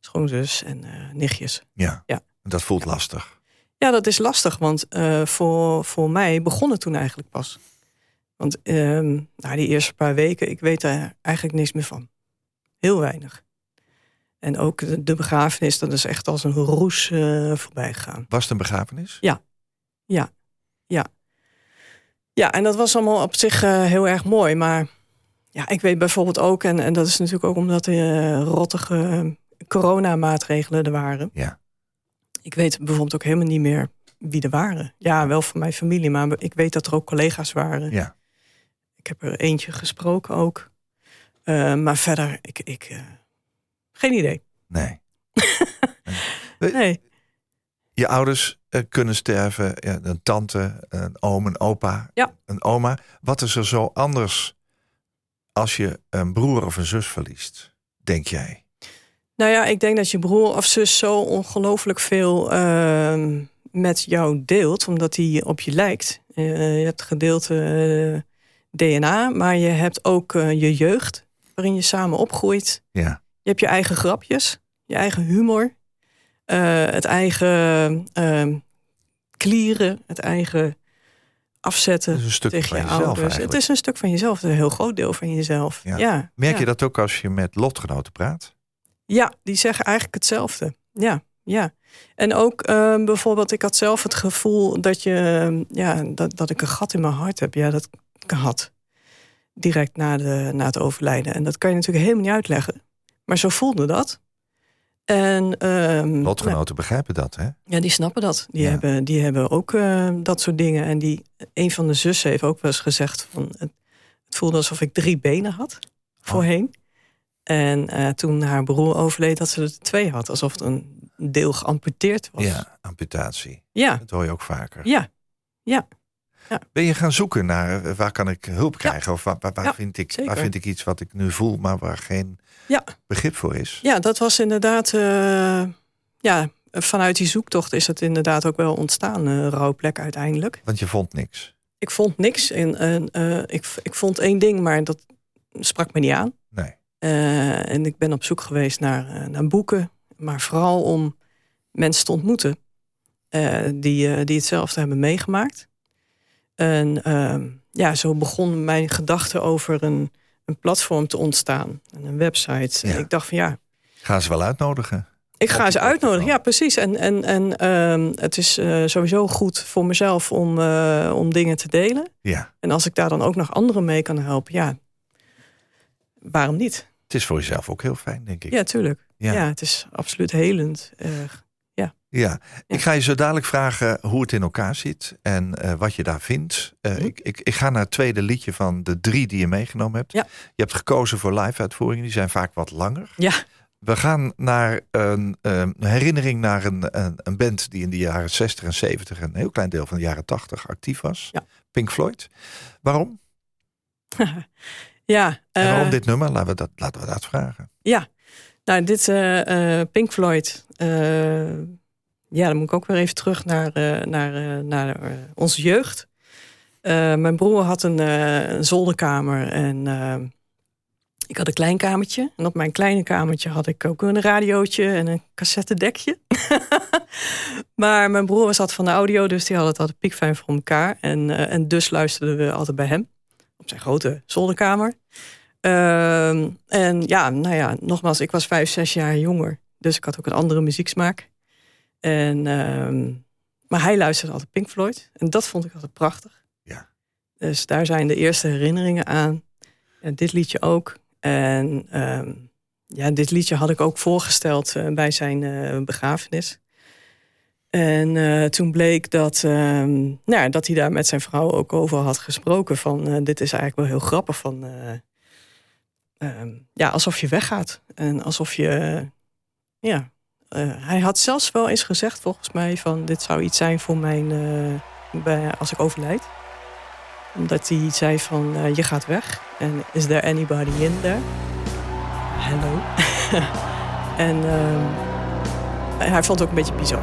Speaker 4: schoonzus en eh, nichtjes.
Speaker 3: ja.
Speaker 4: Ja.
Speaker 3: Dat voelt lastig.
Speaker 4: Ja, dat is lastig, want eh, voor, voor mij begon het toen eigenlijk pas. Want ehm nou, die eerste paar weken, ik weet daar eigenlijk niks meer van. Heel weinig. En ook de, de begrafenis, dat is echt als een roes voorbij gegaan.
Speaker 3: Was het een begrafenis?
Speaker 4: Ja, en dat was allemaal op zich eh, heel erg mooi. Maar ja, ik weet bijvoorbeeld ook, en, en dat is natuurlijk ook omdat er eh, rottige eh, coronamaatregelen er waren.
Speaker 3: Ja.
Speaker 4: Ik weet bijvoorbeeld ook helemaal niet meer wie er waren. Ja, wel van mijn familie, maar ik weet dat er ook collega's waren.
Speaker 3: Ja.
Speaker 4: Ik heb er eentje gesproken ook. Maar verder, ik, ik geen idee.
Speaker 3: Nee. (laughs)
Speaker 4: Nee.
Speaker 3: Je ouders eh, kunnen sterven, ja, een tante, een oom, een opa,
Speaker 4: Ja.
Speaker 3: een oma. Wat is er zo anders als je een broer of een zus verliest, denk jij?
Speaker 4: Nou ja, ik denk dat je broer of zus zo ongelooflijk veel ehm, met jou deelt, omdat hij op je lijkt. Eh, je hebt gedeelte eh, DNA, maar je hebt ook je jeugd, waarin je samen opgroeit.
Speaker 3: Ja,
Speaker 4: Je hebt je eigen grapjes, je eigen humor, het eigen ehm, klieren, het eigen afzetten
Speaker 3: een stuk
Speaker 4: tegen
Speaker 3: van
Speaker 4: je
Speaker 3: jezelf
Speaker 4: ouders.
Speaker 3: eigenlijk.
Speaker 4: Het is een stuk van jezelf, een heel groot deel van jezelf.
Speaker 3: Ja.
Speaker 4: Ja.
Speaker 3: Merk
Speaker 4: ja.
Speaker 3: je dat ook als je met lotgenoten praat?
Speaker 4: Ja, die zeggen eigenlijk hetzelfde. Ja, ja. En ook ehm, bijvoorbeeld, ik had zelf het gevoel dat, je, ehm, ja, dat, dat ik een gat in mijn hart heb. Ja, dat ik had. Direct na, de, na het overlijden. En dat kan je natuurlijk helemaal niet uitleggen. Maar zo voelde dat. En, ehm, nou,
Speaker 3: Lotgenoten begrijpen dat, hè?
Speaker 4: ja, die snappen dat. Die,
Speaker 3: Ja.
Speaker 4: hebben, die hebben ook eh, dat soort dingen. En die, een van de zussen heeft ook wel eens gezegd... Van, het, het voelde alsof ik drie benen had voorheen. En eh, toen haar broer overleed, dat ze er twee had. Alsof het een deel geamputeerd was.
Speaker 3: Ja, amputatie.
Speaker 4: ja,
Speaker 3: Dat hoor je ook vaker.
Speaker 4: ja.
Speaker 3: Ben je gaan zoeken naar eh, waar kan ik hulp krijgen? Of waar, waar, waar
Speaker 4: Ja,
Speaker 3: vind ik,
Speaker 4: zeker.
Speaker 3: waar vind ik iets wat ik nu voel, maar waar geen
Speaker 4: Ja.
Speaker 3: begrip voor is?
Speaker 4: ja, dat was inderdaad... eh, ja, vanuit die zoektocht is het inderdaad ook wel ontstaan, eh rouwplek uiteindelijk.
Speaker 3: Want je vond niks.
Speaker 4: Ik vond niks. En, ik, ik vond één ding, maar dat sprak me niet aan.
Speaker 3: Nee.
Speaker 4: En ik ben op zoek geweest naar, naar boeken, maar vooral om mensen te ontmoeten die, die hetzelfde hebben meegemaakt. En ehm, ja, zo begon mijn gedachte over een, een platform te ontstaan. En een website.
Speaker 3: Ja.
Speaker 4: En ik dacht van ja,
Speaker 3: Gaan ze wel uitnodigen?
Speaker 4: ik ga ze uitnodigen. Ja, precies. En, en, en ehm, het is eh, sowieso goed voor mezelf om, eh, om dingen te delen.
Speaker 3: Ja.
Speaker 4: En als ik daar dan ook nog anderen mee kan helpen, ja, waarom niet?
Speaker 3: Het is voor jezelf ook heel fijn, denk ik.
Speaker 4: Ja, tuurlijk.
Speaker 3: Ja.
Speaker 4: Ja, het is absoluut helend. Eh,
Speaker 3: Ja, ik ga je zo dadelijk vragen hoe het in elkaar zit en eh, wat je daar vindt. Eh,
Speaker 4: Mhm.
Speaker 3: ik, ik, ik ga naar het tweede liedje van de drie die je meegenomen hebt.
Speaker 4: Ja.
Speaker 3: Je hebt gekozen voor live-uitvoeringen, die zijn vaak wat langer.
Speaker 4: ja,
Speaker 3: We gaan naar een, eh, een herinnering naar een, een, een band die in de jaren 60 en 70 en een heel klein deel van de jaren 80 actief was.
Speaker 4: Ja.
Speaker 3: Pink Floyd. Waarom? (laughs)
Speaker 4: ja.
Speaker 3: En waarom dit nummer? Laten we dat, laten we dat vragen.
Speaker 4: Ja, nou, dit Pink Floyd. Ja, dan moet ik ook weer even terug naar, eh, naar, eh, naar eh, onze jeugd. Mijn broer had een, een zolderkamer en ik had een klein kamertje. En op mijn kleine kamertje had ik ook een radiootje en een cassettedekje. (laughs) maar mijn broer zat van de audio, dus die had het altijd piekfijn voor elkaar. En, en dus luisterden we altijd bij hem op zijn grote zolderkamer. Ehm, en ja, nou ja, nogmaals, ik was vijf, zes jaar jonger. Dus ik had ook een andere muzieksmaak. En, ehm, maar hij luisterde altijd Pink Floyd. En dat vond ik altijd prachtig.
Speaker 3: Ja.
Speaker 4: Dus daar zijn de eerste herinneringen aan. En dit liedje ook. En ehm, ja, dit liedje had ik ook voorgesteld eh, bij zijn eh, begrafenis. En eh, toen bleek dat, ehm, nou, ja, dat hij daar met zijn vrouw ook over had gesproken. Van dit is eigenlijk wel heel grappig. Van, ja, alsof je weggaat. En alsof je. ja. Eh, hij had zelfs wel eens gezegd, volgens mij, van dit zou iets zijn voor mijn. eh, bij, als ik overlijd. Omdat hij zei van eh, je gaat weg. En is there anybody in there? Hello. (laughs) en ehm, hij vond het ook een beetje bizar,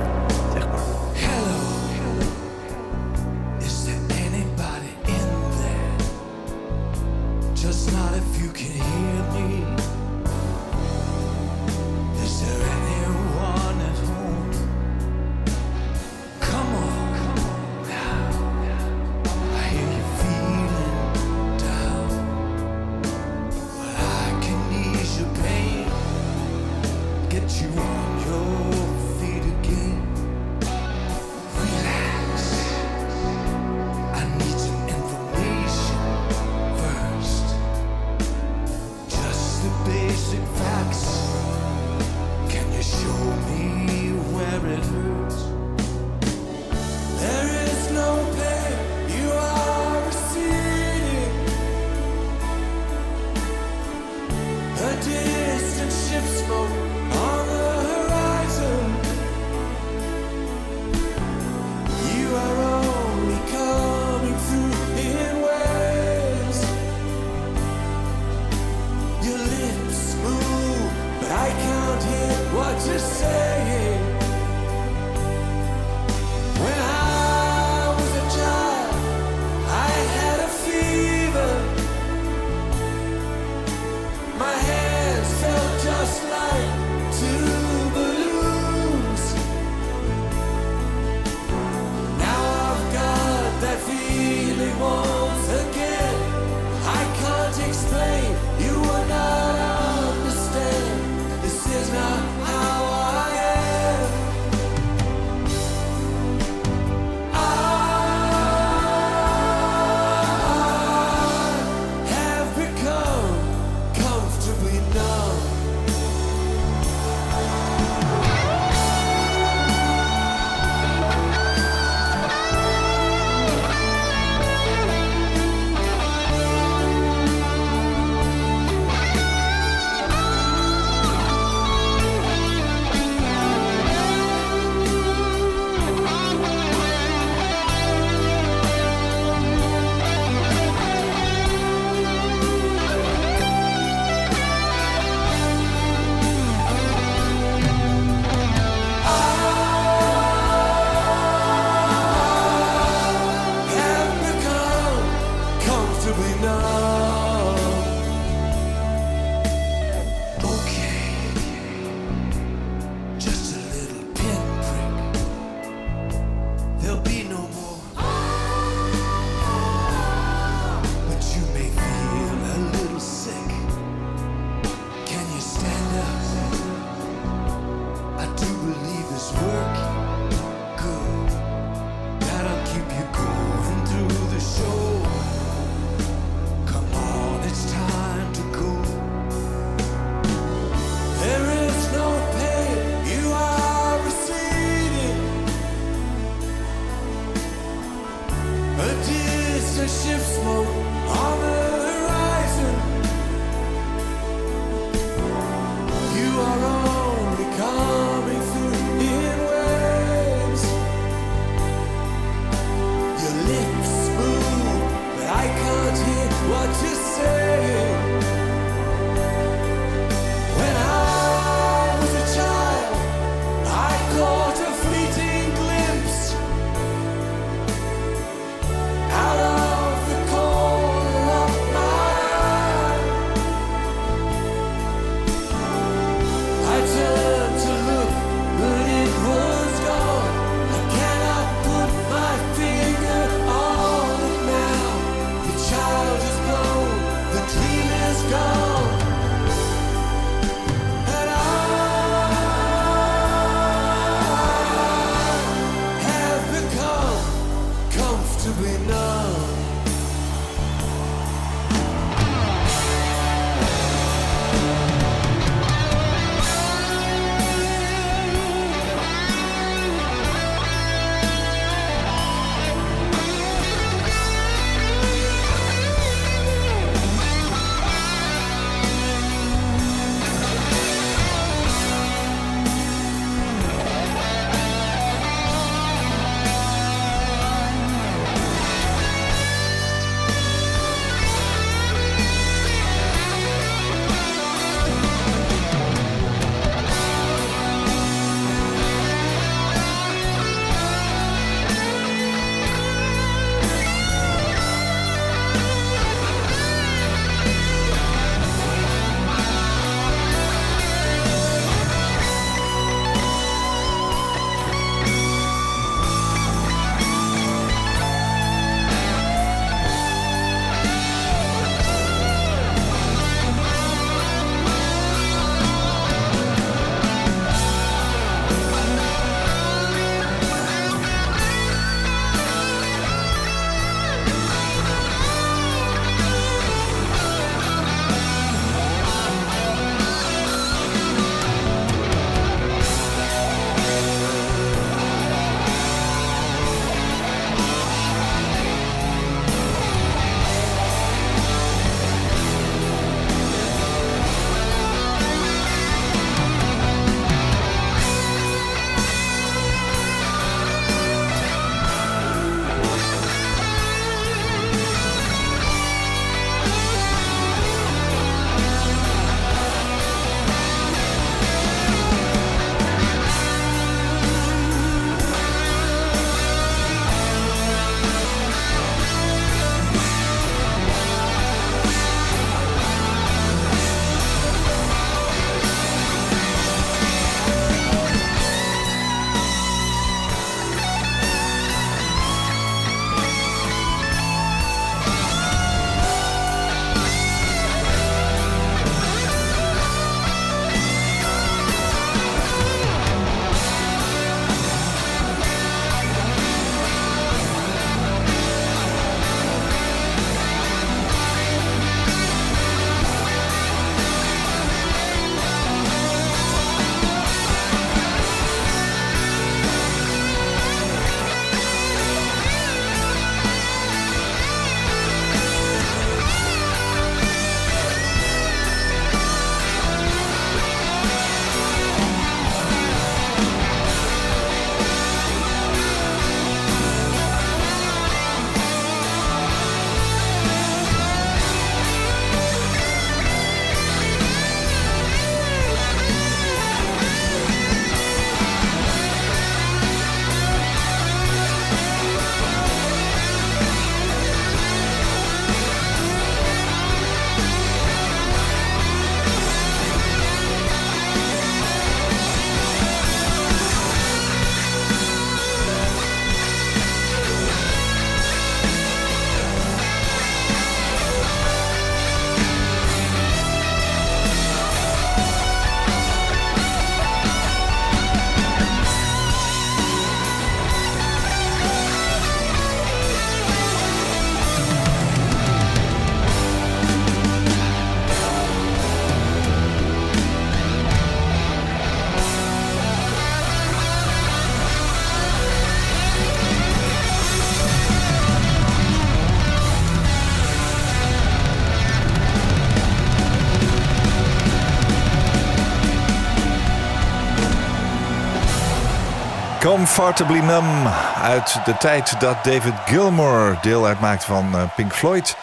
Speaker 3: Comfortably Numb uit de tijd dat David Gilmour deel uitmaakt van eh, Pink Floyd.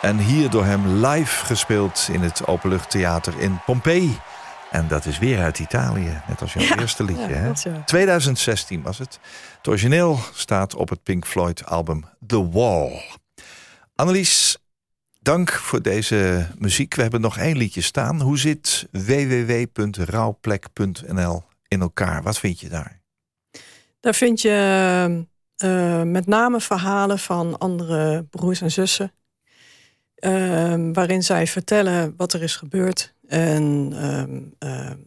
Speaker 3: En hier door hem live gespeeld in het Openluchttheater in Pompeii. En dat is weer uit Italië, net als jouw eerste liedje.
Speaker 4: ja,
Speaker 3: hè?
Speaker 4: klopt, ja.
Speaker 3: 2016 was het. Het origineel staat op het Pink Floyd album The Wall. Annelies, dank voor deze muziek. We hebben nog één liedje staan. Hoe zit www.rouwplek.nl in elkaar? Wat vind je daar?
Speaker 4: Daar vind je eh, met name verhalen van andere broers en zussen. ehm, waarin zij vertellen wat er is gebeurd. En ehm, ehm,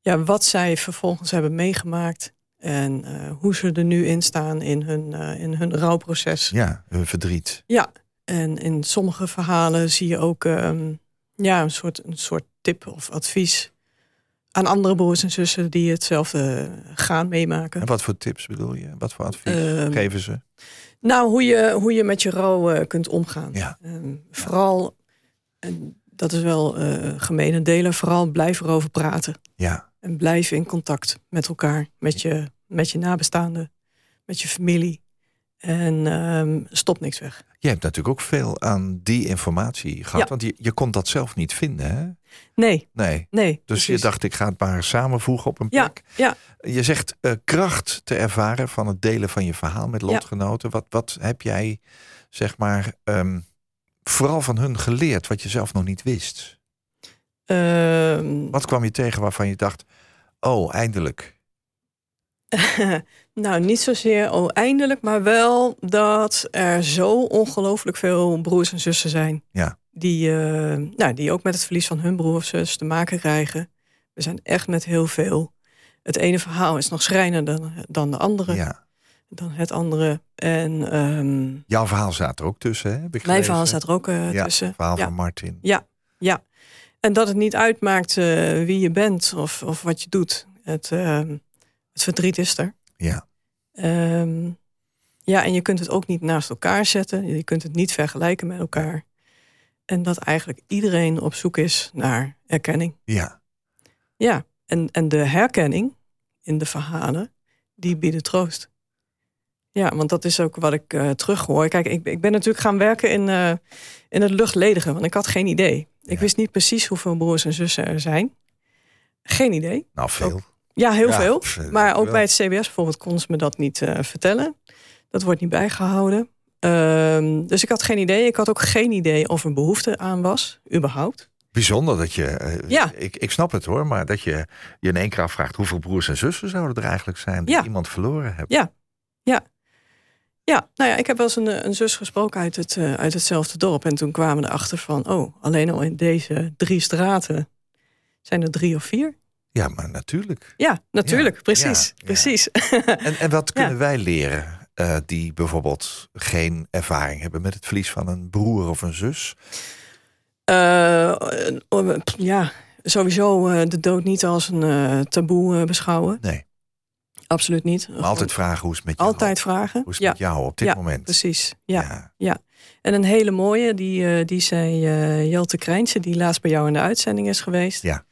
Speaker 4: ja, wat zij vervolgens hebben meegemaakt. En eh, hoe ze er nu in staan in hun, eh, in hun rouwproces.
Speaker 3: Ja, hun verdriet.
Speaker 4: Ja, en in sommige verhalen zie je ook ja, een, soort, een soort tip of advies aan andere broers en zussen die hetzelfde gaan meemaken.
Speaker 3: En wat voor tips bedoel je? Wat voor advies
Speaker 4: Ehm,
Speaker 3: geven ze?
Speaker 4: Nou, hoe je, hoe je met je rouw eh, kunt omgaan.
Speaker 3: Ja.
Speaker 4: Ehm, vooral, en dat is wel eh gemene delen, vooral blijf erover praten.
Speaker 3: Ja,
Speaker 4: En blijf in contact met elkaar, met je, met je nabestaanden, met je familie. En ehm, stop niks weg.
Speaker 3: je hebt natuurlijk ook veel aan die informatie gehad.
Speaker 4: Ja.
Speaker 3: Want je, je kon dat zelf niet vinden, hè?
Speaker 4: Nee,
Speaker 3: Nee.
Speaker 4: nee.
Speaker 3: Dus je dacht, ik ga het maar samenvoegen op een
Speaker 4: Ja,
Speaker 3: plek.
Speaker 4: ja.
Speaker 3: Je zegt eh, kracht te ervaren van het delen van je verhaal met lotgenoten. Wat, wat heb jij, zeg maar, ehm, vooral van hun geleerd wat je zelf nog niet wist?
Speaker 4: Ehm,
Speaker 3: Wat kwam je tegen waarvan je dacht, oh, eindelijk. (laughs)
Speaker 4: nou, niet zozeer eindelijk, maar wel dat er zo ongelooflijk veel broers en zussen zijn.
Speaker 3: Ja.
Speaker 4: Die, eh, nou, die ook met het verlies van hun broer of zus te maken krijgen. We zijn echt met heel veel. Het ene verhaal is nog schrijnender dan, dan de andere,
Speaker 3: Ja.
Speaker 4: dan het andere. En ehm,
Speaker 3: Jouw verhaal staat er ook tussen, hè?
Speaker 4: Mijn verhaal staat er ook eh,
Speaker 3: ja,
Speaker 4: tussen.
Speaker 3: Het verhaal
Speaker 4: ja.
Speaker 3: van Martin.
Speaker 4: Ja, ja. En dat het niet uitmaakt eh, wie je bent of, of wat je doet. Het, ehm, het verdriet is er.
Speaker 3: Ja.
Speaker 4: Ehm, ja, en je kunt het ook niet naast elkaar zetten. Je kunt het niet vergelijken met elkaar. En dat eigenlijk iedereen op zoek is naar erkenning.
Speaker 3: Ja.
Speaker 4: Ja, en, en de herkenning in de verhalen, die bieden troost. Ja, want dat is ook wat ik eh terughoor. Kijk, ik, ik ben natuurlijk gaan werken in, eh, in het luchtledige, want ik had geen idee. Ik
Speaker 3: Ja.
Speaker 4: wist niet precies hoeveel broers en zussen er zijn. Geen idee.
Speaker 3: Nou, veel.
Speaker 4: Ja, heel
Speaker 3: Ja,
Speaker 4: veel.
Speaker 3: pff,
Speaker 4: Maar ook
Speaker 3: wel.
Speaker 4: bij het CBS bijvoorbeeld konden ze me dat niet eh, vertellen. Dat wordt niet bijgehouden. Ehm, dus ik had geen idee. Ik had ook geen idee of er behoefte aan was, überhaupt.
Speaker 3: Bijzonder dat je, eh,
Speaker 4: Ja.
Speaker 3: ik, ik snap het hoor, maar dat je je in één keer afvraagt hoeveel broers en zussen zouden er eigenlijk zijn die
Speaker 4: Ja.
Speaker 3: iemand verloren hebben.
Speaker 4: Ja, ja. Ja, nou ja, ik heb wel eens een, eh, een zus gesproken uit, het, uit hetzelfde dorp. En toen kwamen we erachter van, oh, alleen al in deze drie straten zijn er drie of vier.
Speaker 3: Ja, maar natuurlijk.
Speaker 4: Ja, natuurlijk,
Speaker 3: Ja,
Speaker 4: precies,
Speaker 3: ja, ja.
Speaker 4: precies. (laughs)
Speaker 3: En, en wat
Speaker 4: Ja.
Speaker 3: kunnen wij leren eh, die bijvoorbeeld geen ervaring hebben met het verlies van een broer of een zus?
Speaker 4: Eh, ja, sowieso eh, de dood niet als een taboe beschouwen.
Speaker 3: Nee,
Speaker 4: Absoluut niet.
Speaker 3: maar altijd vragen hoe is het met jou?
Speaker 4: Altijd vragen.
Speaker 3: Hoe is het
Speaker 4: ja,
Speaker 3: met jou op dit
Speaker 4: ja,
Speaker 3: moment?
Speaker 4: precies. Ja.
Speaker 3: ja.
Speaker 4: En een hele mooie, die, die zei Jelte Krijntje, die laatst bij jou in de uitzending is geweest.
Speaker 3: Ja.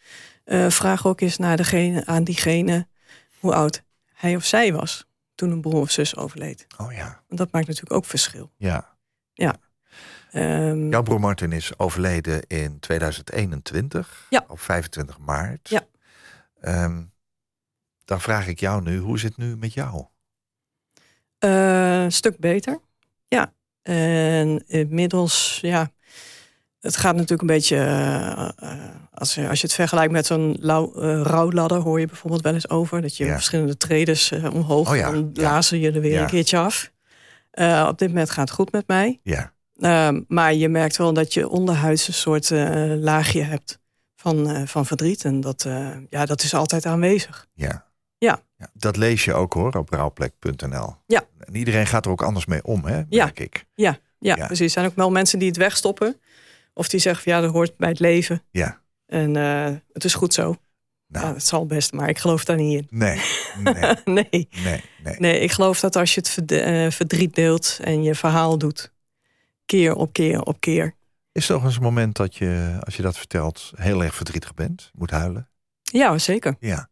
Speaker 4: Eh, vraag ook eens naar degene, aan diegene hoe oud hij of zij was toen een broer of zus overleed.
Speaker 3: Oh ja.
Speaker 4: Want dat maakt natuurlijk ook verschil.
Speaker 3: ja.
Speaker 4: Ehm,
Speaker 3: Jouw broer Martin is overleden in 2021,
Speaker 4: Ja.
Speaker 3: op 25 maart.
Speaker 4: Ja.
Speaker 3: Ehm, dan vraag ik jou nu, hoe is het nu met jou?
Speaker 4: Eh, een stuk beter. Ja. En inmiddels, ja. Het gaat natuurlijk een beetje. eh, eh, als, je, als je het vergelijkt met zo'n lau- eh, rouwladder, hoor je bijvoorbeeld wel eens over. Dat je
Speaker 3: Ja.
Speaker 4: verschillende treders eh, omhoog.
Speaker 3: Oh ja,
Speaker 4: Dan
Speaker 3: ja.
Speaker 4: lazen je er weer een keertje af. Op dit moment gaat het goed met mij.
Speaker 3: Ja,
Speaker 4: Ehm, maar je merkt wel dat je onderhuids een soort laagje hebt van, van verdriet. En dat, ja, dat is altijd aanwezig.
Speaker 3: ja.
Speaker 4: Ja.
Speaker 3: Dat lees je ook hoor, op rouwplek.nl.
Speaker 4: Ja.
Speaker 3: En iedereen gaat er ook anders mee om, hè,
Speaker 4: Ja.
Speaker 3: merk ik.
Speaker 4: Ja, Ja. precies. Er zijn ook wel mensen die het wegstoppen. Of die zeggen van ja, dat hoort bij het leven.
Speaker 3: Ja.
Speaker 4: En eh, het is goed zo.
Speaker 3: Nou,
Speaker 4: Ja, het zal best, maar ik geloof daar niet in.
Speaker 3: nee, nee, (laughs)
Speaker 4: nee.
Speaker 3: nee, nee.
Speaker 4: nee, ik geloof dat als je het eh, verdriet deelt en je verhaal doet, keer op keer op keer.
Speaker 3: Is er nog eens een moment dat je, als je dat vertelt, heel erg verdrietig bent? Moet huilen?
Speaker 4: Ja, zeker.
Speaker 3: Ja.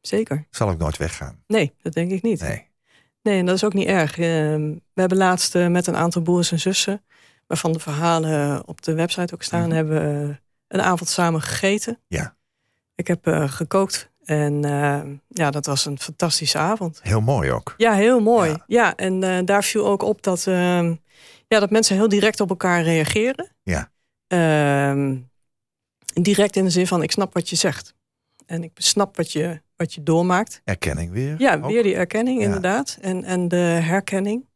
Speaker 4: zeker.
Speaker 3: Zal ook nooit weggaan.
Speaker 4: Nee, dat denk ik niet.
Speaker 3: Nee.
Speaker 4: Nee, en dat is ook niet erg. Ehm, we hebben laatst eh, met een aantal broers en zussen, waarvan de verhalen op de website ook staan,
Speaker 3: Mhm.
Speaker 4: hebben we een avond samen gegeten.
Speaker 3: Ja.
Speaker 4: Ik heb eh, gekookt en ehm, ja, dat was een fantastische avond.
Speaker 3: Heel mooi ook.
Speaker 4: Ja, heel mooi.
Speaker 3: Ja.
Speaker 4: Ja, en eh, daar viel ook op dat, ehm, ja, dat mensen heel direct op elkaar reageren.
Speaker 3: Ja.
Speaker 4: Ehm, direct in de zin van, ik snap wat je zegt. En ik snap wat je, wat je doormaakt.
Speaker 3: Erkenning weer.
Speaker 4: Ja,
Speaker 3: ook.
Speaker 4: weer die erkenning
Speaker 3: Ja.
Speaker 4: inderdaad. En, en de herkenning.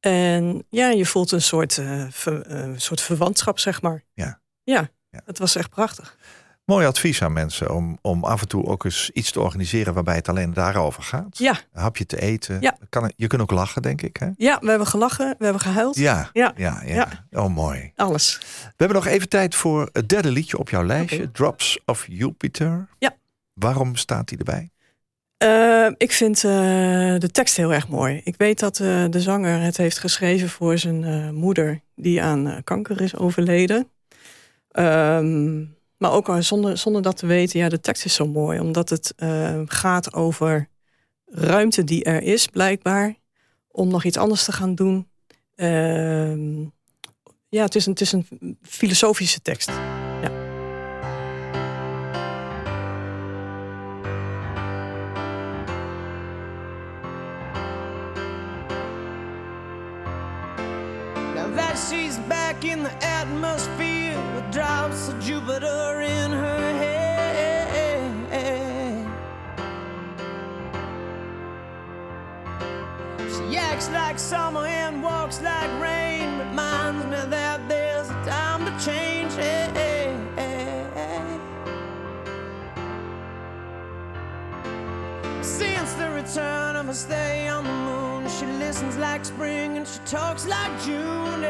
Speaker 4: En ja, je voelt een soort, ver- een soort verwantschap, zeg maar.
Speaker 3: Ja.
Speaker 4: Ja,
Speaker 3: Ja.
Speaker 4: het was echt prachtig.
Speaker 3: Mooi advies aan mensen om, om af en toe ook eens iets te organiseren waarbij het alleen daarover gaat.
Speaker 4: Ja,
Speaker 3: Een hapje te eten.
Speaker 4: Ja.
Speaker 3: Kan, je kunt ook lachen, denk ik. Hè?
Speaker 4: ja we hebben gelachen, we hebben gehuild.
Speaker 3: Ja.
Speaker 4: Ja.
Speaker 3: Ja, ja.
Speaker 4: Ja.
Speaker 3: Oh, mooi.
Speaker 4: Alles.
Speaker 3: We hebben nog even tijd voor het derde liedje op jouw lijstje. Drops of Jupiter.
Speaker 4: Ja.
Speaker 3: Waarom staat die erbij?
Speaker 4: Eh, ik vind eh, de tekst heel erg mooi. Ik weet dat eh, de zanger het heeft geschreven voor zijn moeder, die aan kanker is overleden. Ehm, maar ook al zonder, zonder dat te weten, ja, de tekst is zo mooi, omdat het gaat over ruimte die er is, blijkbaar, om nog iets anders te gaan doen. Ehm, ja, het is, een, het is een filosofische tekst.
Speaker 6: The atmosphere with drops of Jupiter in her head. She acts like summer and walks like rain. Reminds me that there's a time to change. Since the return of her stay on the moon, she listens like spring and she talks like June.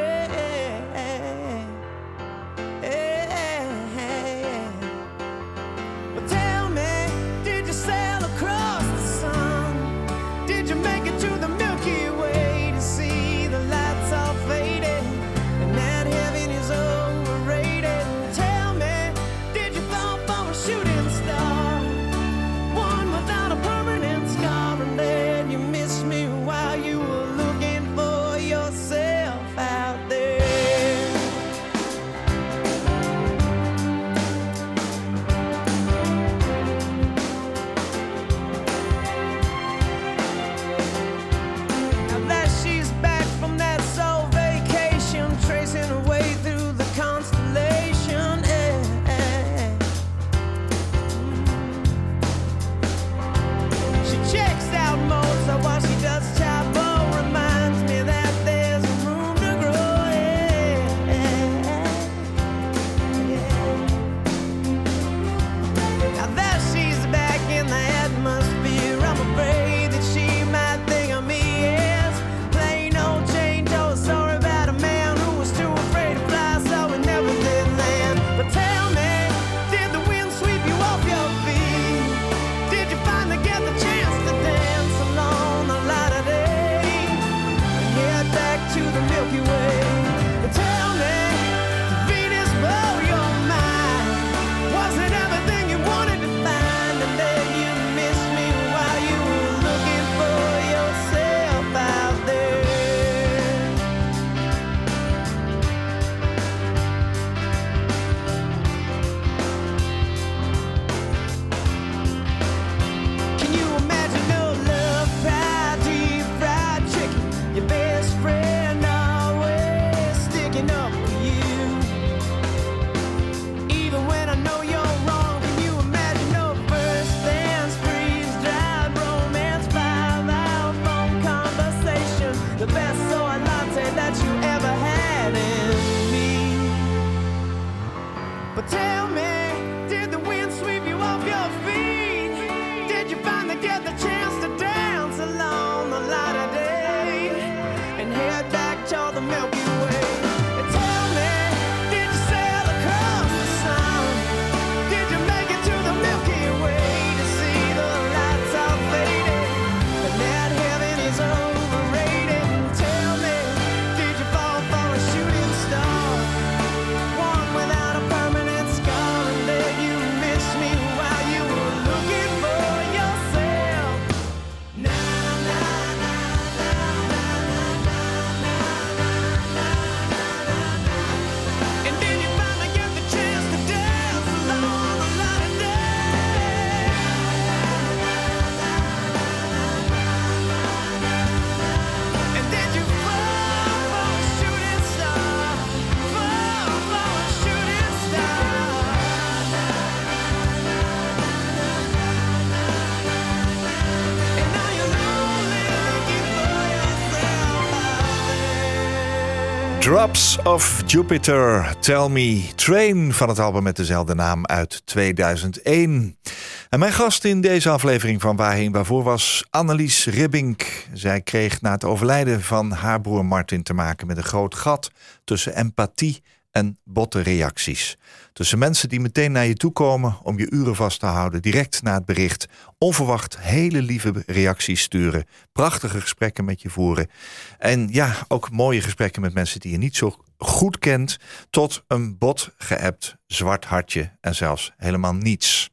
Speaker 3: Drops of Jupiter, Tell Me, Train van het album met dezelfde naam uit 2001. En mijn gast in deze aflevering van Waarheen Waarvoor was Annelies Ribbink. Zij kreeg na het overlijden van haar broer Martin te maken met een groot gat tussen empathie en botte reacties. Tussen mensen die meteen naar je toe komen om je uren vast te houden, direct na het bericht, onverwacht hele lieve reacties sturen, prachtige gesprekken met je voeren. En ja, ook mooie gesprekken met mensen die je niet zo goed kent, tot een bot geappt, zwart hartje en zelfs helemaal niets.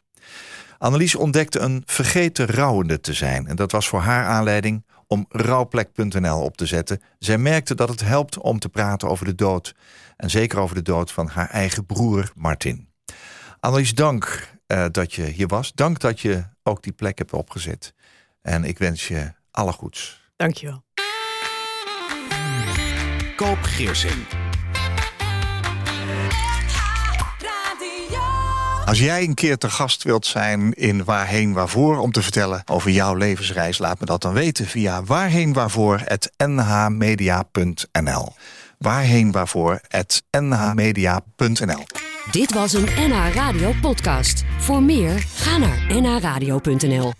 Speaker 3: Annelies ontdekte een vergeten rouwende te zijn. En dat was voor haar aanleiding om rouwplek.nl op te zetten. Zij merkte dat het helpt om te praten over de dood. En zeker over de dood van haar eigen broer Martin. Annelies, dank uh, dat je hier was. Dank dat je ook die plek hebt opgezet. En ik wens je alle goeds.
Speaker 4: Dankjewel.
Speaker 2: Koop Geersing.
Speaker 3: Als jij een keer te gast wilt zijn in Waarheen Waarvoor om te vertellen over jouw levensreis, laat me dat dan weten via waarheenwaarvoor.nhmedia.nl. Waarheenwaarvoor.nhmedia.nl.
Speaker 1: Dit was een NH Radio podcast. Voor meer, ga naar nhradio.nl.